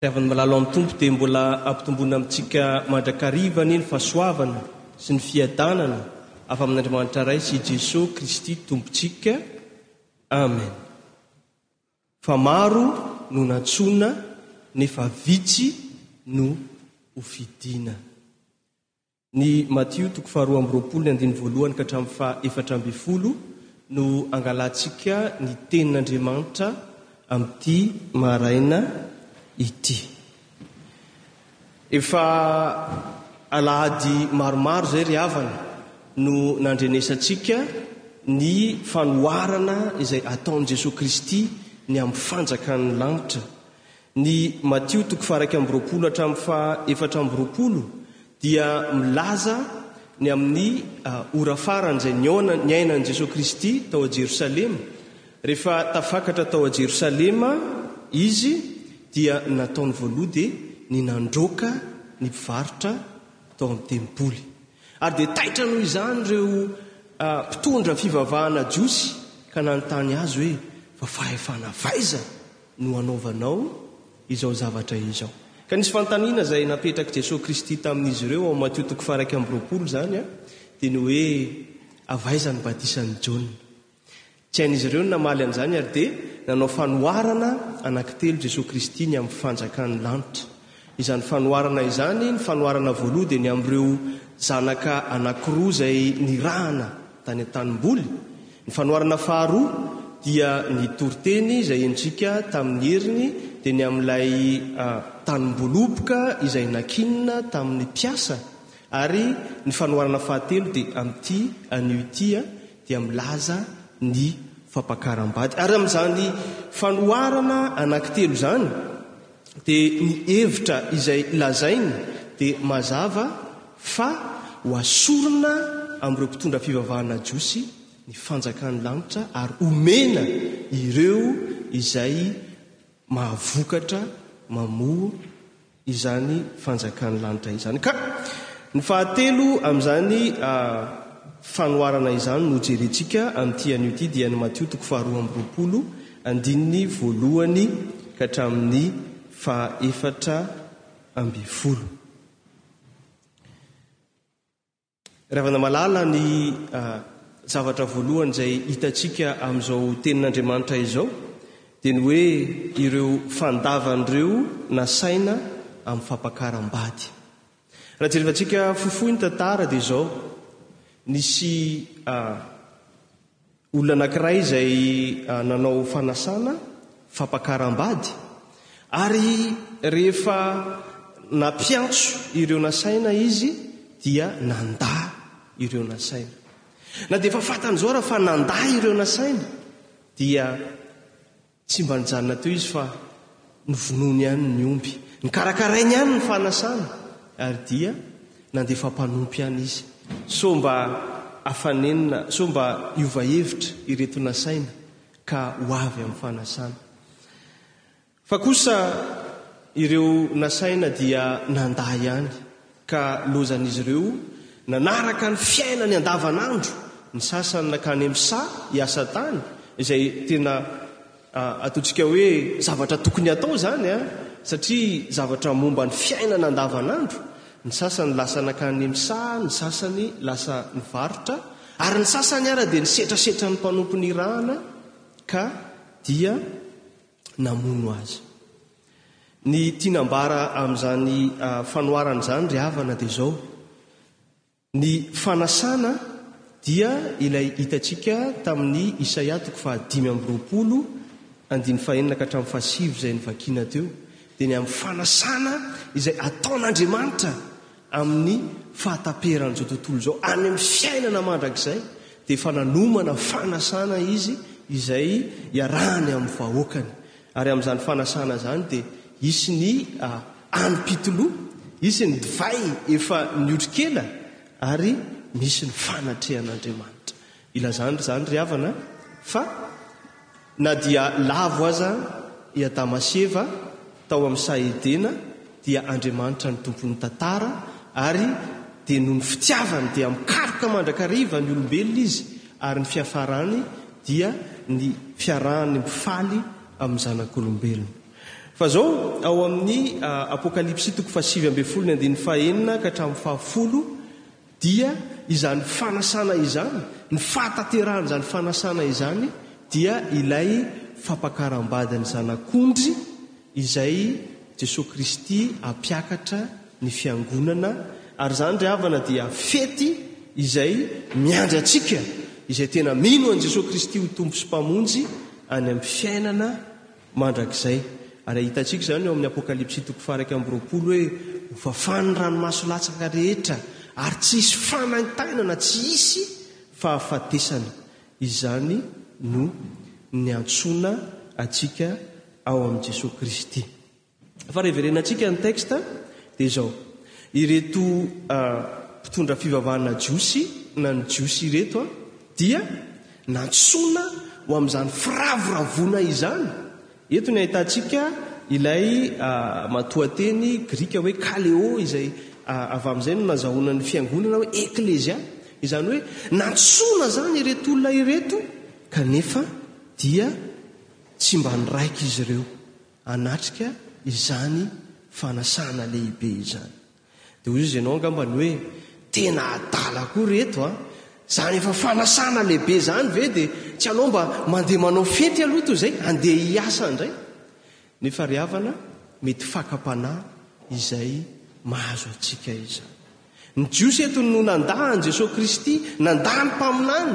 Tadiavin'ny malalo amin'ny Tompo dia mbola ampitomboina amintsika mandrakariva anie ny fahasoavana sy ny fiadanana avy amin'Andriamanitra Ray sy i Jesoa Kristy Tompontsika. Amen. Fa maro no nantsoina nefa vitsy no ho fidina. Ny Matio toko faharoa amby roapolo ny andininy voalohany ka hatramin'ny faha efatra ambin'ny folo no angalantsika ny tenin'Andriamanitra amin'ity maraina ity. Efa alahady maromaro izay ry havana no nandrenesantsika ny fanoharana izay ataon'i Jesoa Kristy ny amin'ny fanjakan'ny lanitra. Ny Matio toko faha-iraika amby roapolo hatramin'ny faha-efatra amby roapolo dia milaza ny amin'ny ora farany izay niainan'i Jesoa Kristy tao aJerosalema. Rehefa tafakatra tao aJerosalema Izy dia ny nataony voaloha dia ny nandroaka ny mpivarotra tao amin'ny tempoly. Ary dia taitra noho izany ireo mpitondra fivavahana jiosy ka nanontany Azy hoe, Fa fahefana avaiza? no hanaovanao izao zavatra izao. Ka nisy fanontaniana izay napetrak'i Jesoa Kristy tamin'izy ireo ao Matio toko faha-iraika amby roapolo izany dia ny hoe avy aiza ny batisan'i Jaona. Tsy hain'izy ireo ny namaly an'izany ary dia nanao fanoharana anankitelo Jesoa Kristy ny amin'ny fanjakan'ny lanitra. Izany fanoharana izany, ny fanoharana voaloha dia ny amin'ireo zanaka anankiroa izay nirahana tany an-tanimboly. Ny fanoharana faharoa dia ny toriteny izay endrika tamin'ny heriny dia ny amin'ilay tanimboly-oboka izay nankinina tamin'ny mpiasa ary ny fanoharana fahatelo dia amin'ity anio ity dia milaza ny fampakaram-bady. Ary amin'izany fanoharana anankitelo izany dia ny hevitra izay lazainy dia mazava fa ho asorina amin'ireo mpitondra fivavahana jiosy ny fanjakan'ny lanitra ary homena ireo izay mahavokatra mamoa izany fanjakan'ny lanitra izany. Ka ny fahatelo amin'izany fanoharana izany no jerentsika amin'ity anio ity, dia ny Matio toko faharoa amby roapolo, Andininy voalohany ka hatramin'ny faha efatra ambin'ny folo. Ravana malala ny zavatra voalohany izay hitantsika amin'izao tenin'Andriamanitra izao dia ny hoe ireo fandavan'ireo nasaina amin'ny fampakaram-bady. Raha jerevantsika fohifohy ny tantara dia izao, nisy Olona anankiray izay nanao fanasana, fampakaram-bady, ary rehefa nampiantso ireo nasaina izy dia nandà ireo nasaina. Na dia efa fantany izao ary fa nandà ireo nasaina dia Tsy mba nijanona teo izy fa novonoiny ihany ny omby. Nokarakarainy ihany ny fanasana ary dia nandefa mpanompo ihany izy sao mba afanenina, sao mba hiova hevitra ireto nasaina ka ho avy amin'ny fanasana. Fa kosa ireo nasaina dia nandà ihany ka lozan'izy ireo nanaraka ny fiainany andavanandro, ny sasany nankany msa hiasa tany, izay tena ataontsika hoe zavatra tokony hatao izany an, satria zavatra momba ny fiainana andavanandro, ny sasany lasa nankany msa, ny sasany lasa nivarotra, ary ny sasany ara dia nisetrasetra ny mpanomponirahana ka dia. namono azy. Ny tiana ambara amin'izany fanoharana izany ry havana dia izao, ny fanasana dia ilay hitantsika tamin'ny Isaia toko fahadimy amby roapolo andininy fahenina ka hatramin'ny fahasivy izay novakiana teo, dia ny amin'ny fanasana izay ataon'Andriamanitra amin'ny fahataperan'izao tontolo izao, any amin'ny fiainana mandrakizay, dia efa nanomana fanasana Izy izay iarahany amin'ny vahoakany. Ary amin'izany fanasana izany dia hisy ny anim-pitoloha, hisy ny divay efa niotrik'ela, ary misy ny fanatrehan'Andriamanitra. Ilazany izany ry havana fa na dia lavo aza i Adama sy Eva tao amin'ny saha Edena dia Andriamanitra ny Tompon'ny tantara ary dia noho ny fitiavany dia mikaroka mandrakariva ny olombelona izy ary ny fiafarany dia ny fiarahany mifaly amin'ny zanak'olombelona. Fa izao ao amin'ny Apokalypsy toko fahasivy ambin'ny folo ny andininy faha enina ka hatramin'ny fahafolo dia izany fanasana izany, ny fahatanterahan'izany fanasana izany dia ilay fampakaram-badin'ny Zanak'ondry izay Jesoa Kristy hampiakatra ny Fiangonana, ary izany ry havana dia fety izay miandry antsika izay tena mino an'i Jesoa Kristy ho Tompo sy Mpamonjy any amin'ny fiainana. Mandrakizay. Ary ahitantsika izany ao amin'ny Apokalypsy toko faha iraika amby roapolo hoe, Hofafan'ny ranomaso latsaka rehetra, ary tsy hisy fanaintainana, tsy hisy fahafatesana. Izany no niantsoana antsika ao amin'i Jesoa Kristy. Fa raha hiverenantsika ny texte dia izao, ireto mpitondra fivavahana jiosy na ny jiosy ireto dia nantsoina ho amin'izany firavoravoana izany, eto ny ahitantsika ilay matoanteny grika hoe kaleo izay avy amin'izay no nazahoana ny fiangonana hoe eklezia, izany hoe nantsoina izany ireto olona ireto kanefa dia tsy mba niraik'izy ireo. hanatrika izany fanasana lehibe izany. Dia hoy izy, ianao angambany hoe, tena adala koa ry eto an! Izany efa fanasana lehibe izany ve dia tsy anao mba mandeha manao fety aloha toy izay, handeha hiasa indray? Nefa ry havana, mety fakam-panahy izay mahazo antsika izany. Ny Jiosy eto no nandà an'i Jesoa Kristy, nandà ny mpaminany,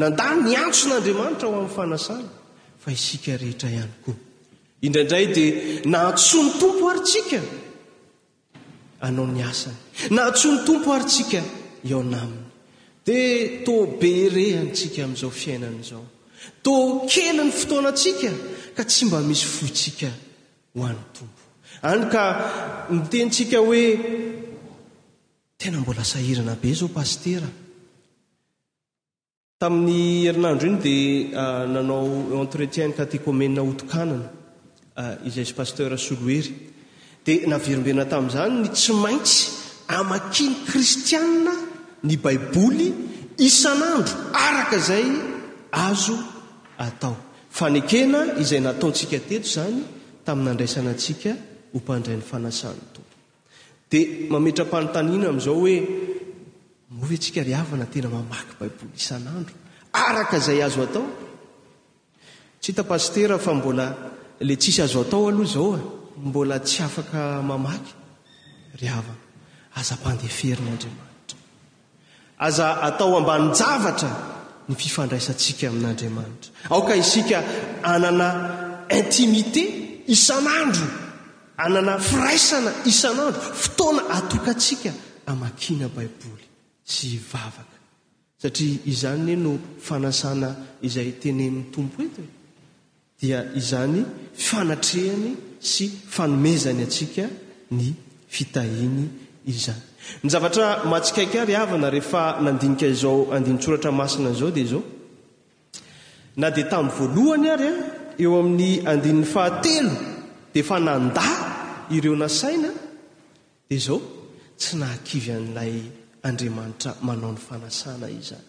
nandà ny antson'Andriamanitra ho amin'ny fanasana, fa isika rehetra ihany koa. Indraindray dia nahantsoa ny Tompo ary tsika anao ny asany. Nahantsoa ny Tompo ary tsika hiaona Aminy. Dia toa be re antsika amin'izao fiainana izao. Toa kely ny fotoana antsika ka tsy mba misy foitsika ho an'ny Tompo. Hany ka miteny tsika hoe tena mbola sahirana be zao Pasitera. Tamin'ny herinandro iny dia nanao entretien ny katekomena Otokanana izay sy Pasteur Solohery. Dia naverimberina tamin'izany ny tsy maintsy amakian'ny kristiana ny baiboly isan'andro araka izay azo atao. Fanekena izay nataontsika teto izany tamin'ny nandraisana antsika ho mpandray ny fanasan'ny Tompo. Dia mametra-panontaniana amin'izao hoe, Moa ve tsika ry havana tena mamaky Baiboly isan'andro araka izay azo atao? Tsy hita Pasitera fa mbola ilay tsisy azo atao aloha izao a! Mbola tsy afaka mamaky ry havana. Aza ampandeferin'Andriamanitra. Aza atao ambanin-javatra ny fifandraisantsika amin'Andriamanitra. Aoka isika hanana intimité isan'andro, hanana firaisana isan'andro, fotoana atokantsika hamakiana Baiboly sy hivavaka. Satria izany anie no fanasana izay tenenin'ny Tompo eto e! dia izany fanatrehany sy fanomezany antsika ny fitahiany izany. Ny zavatra mahatsikaiky ahy ry havana rehefa nandinika izao andinin-tsoratra masina izao dia izao, na dia tamin'ny voalohany ary eo amin'ny andininy fahatelo dia efa nandà ireo nasaina dia izao, tsy nahakivy an'ilay Andriamanitra manao ny fanasana izany.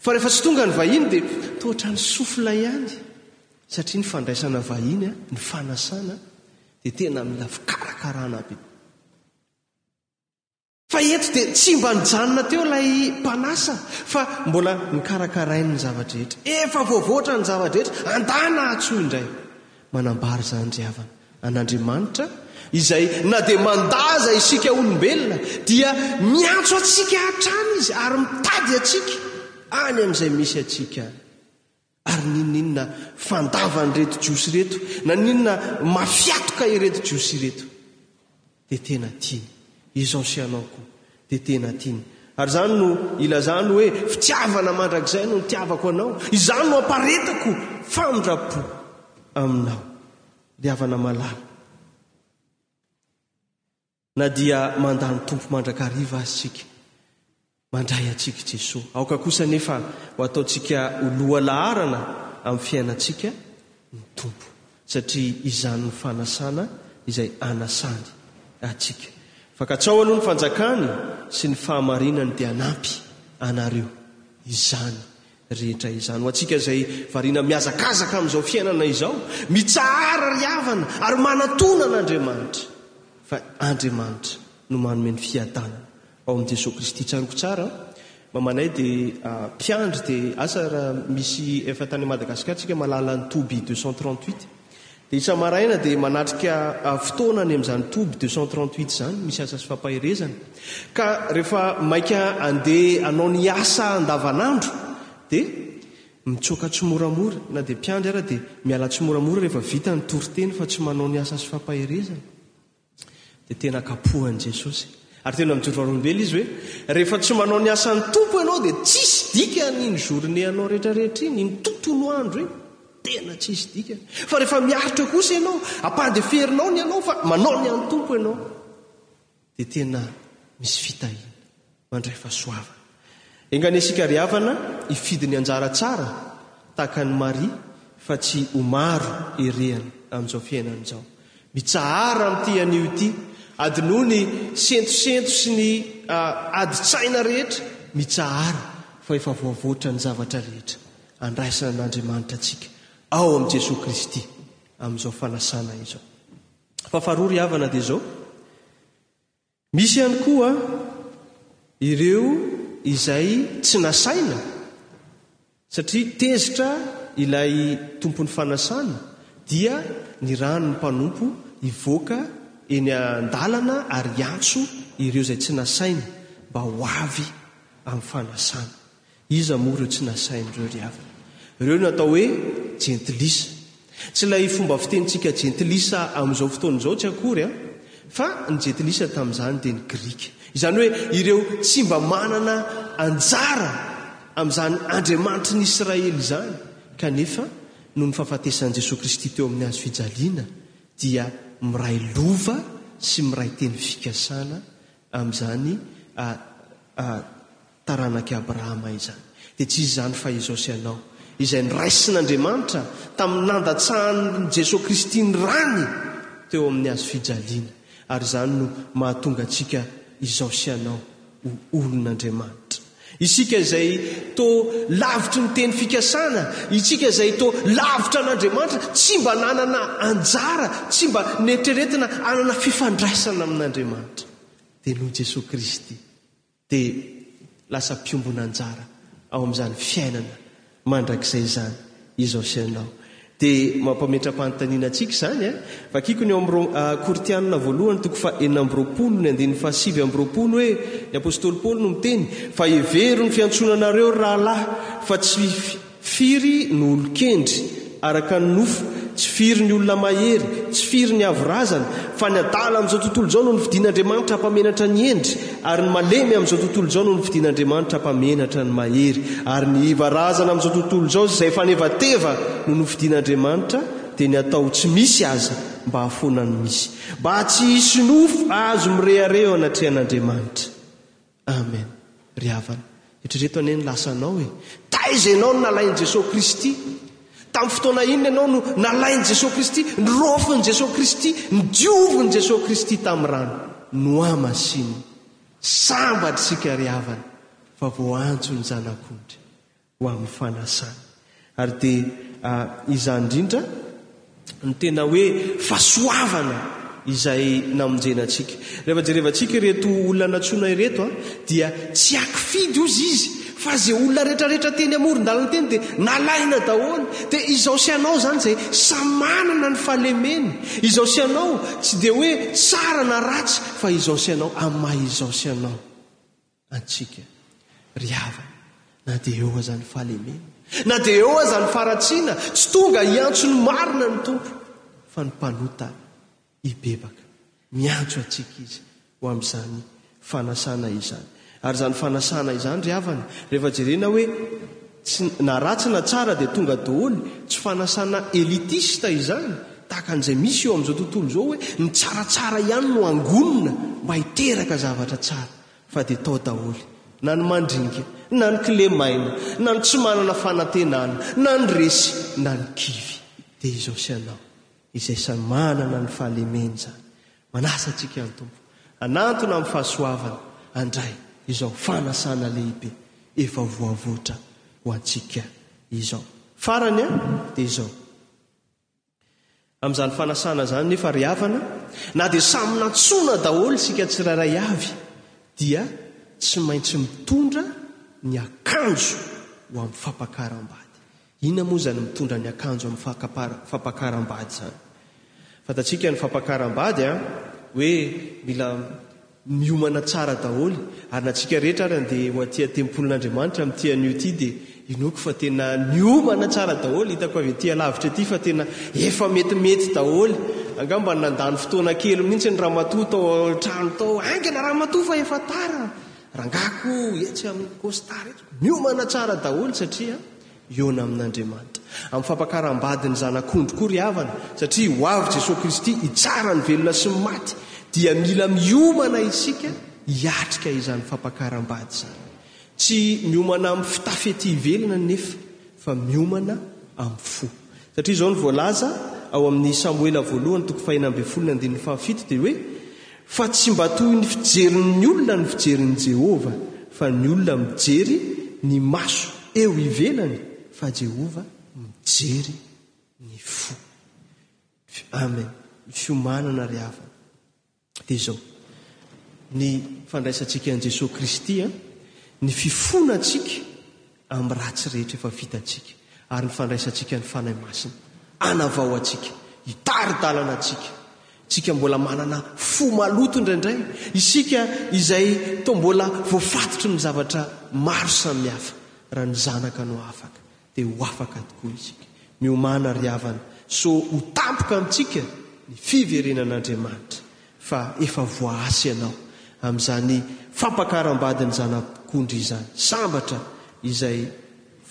Fa rehefa tsy tonga ny vahiny dia toa ohatran'ny sofina ihany satria ny fandraisana vahiny, ny fanasana dia tena mila fikarakarana be. Fa eto dia tsy mba nijanona teo ilay mpanasa fa mbola nokarakarainy ny zava-drehetra. Efa voavoatra ny zava-drehetra, andana atsoy indray. Manambara izany ry havana. An'Andriamanitra, izay na dia mandaza isika olombelona, dia miantso antsika hatrany Izy ary mitady antsika any amin'izay misy antsika. Ary n'inon'inona fandavan'ireto Jiosy ireto, na n'inona mafiatoka ireto Jiosy ireto. dia tena tiany. Izao sy ianao koa dia tena tiany. Ary izany no ilazany hoe, Fitiavana mandrakizay no nitiavako anao, izany no hamparetako famindram-po aminao. Ry havana malala, na dia mandà ny Tompo mandrakariva aza isika, Mandray antsika i Jesoa. Aoka kosa anefa ho ataontsika ho lohalaharana amin'ny fiainantsika ny Tompo, satria izany no fanasana izay anasany antsika. Fa katsao aloha ny fanjakany sy ny fahamarinany dia hanampy anareo izany rehetra izany. Ho antsika izay variana mihazakazaka amin'izao fiainana izao, mitsahara ry havana ary manatona an'Andriamanitra, fa Andriamanitra no manome ny fiadanana Ao amin'i Jesoa Kristy tsaroako tsara an! Mamanay dia mpiandry dia asa raha misy efa tany Madagascar tsika malala an'i Toby deux cent trente huit dia isa maraina dia manatrika fotoana any amin'izany Toby deux cent trente huit izany misy asa sy fampaherezana ka rehefa maika andeha anao ny asa andavanandro dia mitsoaka tsimoramora na dia mpiandry ara dia miala tsimoramora rehefa vita ny toriteny fa tsy manao ny asa sy fampaherezana. Dia tena kapohan'i Jesosy. Ary tena mijoro vavolombelona Izy hoe, rehefa tsy manao ny asan'ny Tompo ianao dia tsisy dikany iny journée anao rehetrarehetra iny, iny tontolo andro iny. Tena tsisy dikany. Fa rehefa miaritra kosa ianao, ampandeferinao ny anao fa manao ny an'ny Tompo ianao, dia tena misy fitahiana. mandray fahasoavana. Enganie isika ry havana hifidy ny anjara tsara tahaka an'i Maria fa tsy ho maro erehana amin'izao fiainana izao. Mitsahara amin'ity anio ity, adinoa ny sentosento sy ny adin-tsaina rehetra, mitsahara fa efa voavoatra ny zavatra rehetra. Andraisana an'Andriamanitra antsika ao amin'i Jesoa Kristy amin'izao fanasana izao. Fa faharoa ry havana dia izao, Misy ihany koa ireo izay tsy nasaina satria tezitra ilay tompon'ny fanasana dia ny ran'ny mpanompo hivoaka eny an-dalana ary hiantso ireo izay tsy nasaina mba ho avy amin'ny fanasana. Iza moa ireo tsy nasainy ireo ry havana? Ireo no atao hoe jentilisa. Tsy ilay fomba fitenintsika jentilisa amin'izao fotoana izao tsy akory an! Fa ny jentilisa tamin'izany dia ny Grika. Izany hoe ireo tsy mba manana anjara amin'izany Andriamanitry ny Israely izany, kanefa noho ny fahafatesan'i Jesoa Kristy teo amin'ny hazo fijaliana dia miray lova sy miray teny fikasana amin'izany Taranak'i Abrahama izany, dia tsy izany fa izao sy ianao, izay noraisin'Andriamanitra tamin'ny nandatsahan'i Jesoa Kristy ny rany teo amin'ny hazo fijaliana, ary izany no mahatonga antsika izao sy ianao ho olon'Andriamanitra. Isika izay toa lavitry ny teny fikasana, isika izay toa lavitra an'Andriamanitra, tsy mba nanana anjara, tsy mba neritreretina hanana fifandraisana amin'Andriamanitra, dia noho Jesoa Kristy, dia lasa mpiombona anjara ao amin'izany fiainana mandrakizay izany izao sy ianao. Dia mampametra-panontaniana antsika izany an! Vakiko ny ao amin'ny Rom, Korintianina voalohany toko faha enina amby roapolo, ny andininy faha sivy amby roapolo hoe, Ny apostoly Paoly no miteny, Fa hevero ny fiantsoana anareo, ry rahalahy, fa tsy, Firy no olon-kendry, araka ny nofo, tsy firy ny olona mahery, tsy firy ny avo razana, fa ny adala amin'izao tontolo izao no nofidin'Andriamanitra hampamenatra ny hendry, ary ny malemy amin'izao tontolo izao no nofidin'Andriamanitra hampamenatra ny mahery, ary ny iva razana amin'izao tontolo izao sy izay fanevateva no nofidin'Andriamanitra, dia ny atao ho tsy misy aza mba hahafoana ny misy, mba tsy hisy nofo azo mirehareha eo anatrehan'Andriamanitra. Amen ry havana, eritrereto anie ny lasanao e! Taiza ianao no nalain'i Jesoa Kristy? Tamin'ny fotoana inona ianao no nalain'i Jesoa Kristy, niraofin'i Jesoa Kristy, nidiovin'i Jesoa Kristy tamin'ny rano? Noa masina! Sambatra isika ry havana fa voaantso ny Zanak'ondry. ho amin'ny fanasany. Ary dia izany indrindra no tena hoe fahasoavana izay namonjena antsika. Rehefa jerevantsika ireto olona nantsoina ireto dia tsy akifidy ozy izy fa izay olona retraretra teny amoron-dalana teny dia nalaina daholo. Dia izao sy anao izany izay samy manana ny fahalemeny. Izao sy anao tsy dia hoe tsara na ratsy fa izao sy anao amin'ny maha izao sy anao. antsika. Ry havana, na dia eo aza ny fahalemena, na dia eo aza ny faharatsiana, tsy tonga hiantso ny marina ny Tompo, fa ny mpanota hibebaka. Miantso antsika Izy ho amin'izany fanasana izany. Ary izany fanasana izany, ry havana, rehefa jerena hoe tsy, na ratsy na tsara dia tonga daholo, tsy fanasana elitista izany, tahaka an'izay misy eo amin'izao tontolo izao hoe ny tsaratsara ihany no angonina mba hiteraka zavatra tsara. Fa dia tao daholo, na ny mandringa, na ny kilemaina, na ny tsy manana fanantenana, na ny resy, na ny kivy. Dia izao sy anao, izay samy manana ny fahalemeny izany. Manasa antsika ny Tompo hanantona amin'ny fahasoavana handray izao fanasana lehibe efa voavoatra ho antsika izao. Farany dia izao. Amin'izany fanasana izany nefa ry havana, na dia samy nantsoina daholo isika tsirairay avy, dia tsy maintsy mitondra ny akanjo ho amin'ny fampakaram-bady. Inona moa izany mitondra ny akanjo amin'ny fampakaram-bady izany? Fantatsika ny fampakaram-bady hoe mila Miomana tsara daholo ary na tsika rehetra ary andeha ho aty antempolin'Andriamanitra amin'ity anio ity dia inoako fa tena niomana tsara daholo, hitako avy ety alavitra ety fa tena efa metimety daholo, angamba nandany fotoana kely mihintsy ny ramatoa tao an-trano tao, haingana ramatoa fa efa tara, rangako etsy amin'ny costard etsy, miomana tsara daholo satria. hihaona amin'Andriamanitra. Amin'ny fampakaram-bady ny zanak'ondry koa ry havana, satria ho avy Jesoa Kristy hitsara ny velona sy ny maty, dia mila miomana isika hiatrika izany fampakaram-bady izany. Tsy miomana amin'ny fitafy ety ivelany anefa, fa miomana amin'ny fo. Satria izao no voalaza ao amin'ny Samoela voalohany toko fahenina ambin'ny folo ny andininy fahafito dia hoe, Fa tsy mba toy ny fijerin'ny olona ny fijerin'i Jehovah, fa ny olona mijery ny maso eo ivelany, fa Jehovah mijery ny fo. Amen. Ny fiomanana ry havana dia izao, ny fandraisantsika an'i Jesoa Kristy, ny fifona antsika amin'ny ratsy rehetra efa vitantsika ary ny fandraisantsika ny Fanahy Masina hanavao antsika, hitari-dalana antsika. Isika mbola manana fo maloto indraindray, isika izay toa mbola voafatotry ny zavatra maro samihafa, raha ny Zanaka no afaka, dia ho afaka tokoa isika. Miomàna ry havana, sao ho tampoka amintsika ny fiverenan'Andriamanitra. fa efa voaasa ianao amin'izany fampakaram-badin'ny zanak'ondry izany, sambatra izay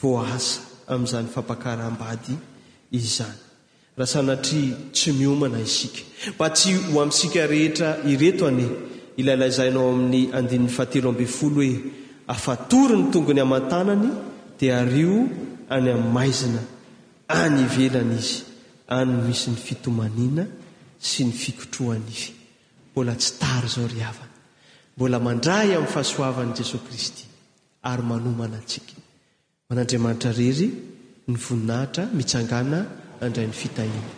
voaasa amin'izany fampakaram-bady izany, raha sanatria tsy miomana isika, mba tsy ho amintsika rehetra ireto anie ilay lazaina ao amin'ny andininy fahatelo ambin'ny folo hoe, Afatory ny tongony aman-tanany, dia ario any amin'ny maizina Any ivelany izy, any no misy ny fitomaniana sy ny fikotroha-nify. Mbola tsy tara izao ry havana. Mbola mandray amin'ny fahasoavan'i Jesoa Kristy ary manomana antsika. Ho an'Andriamanitra rery ny voninahitra mitsangàna handray ny fitahiana.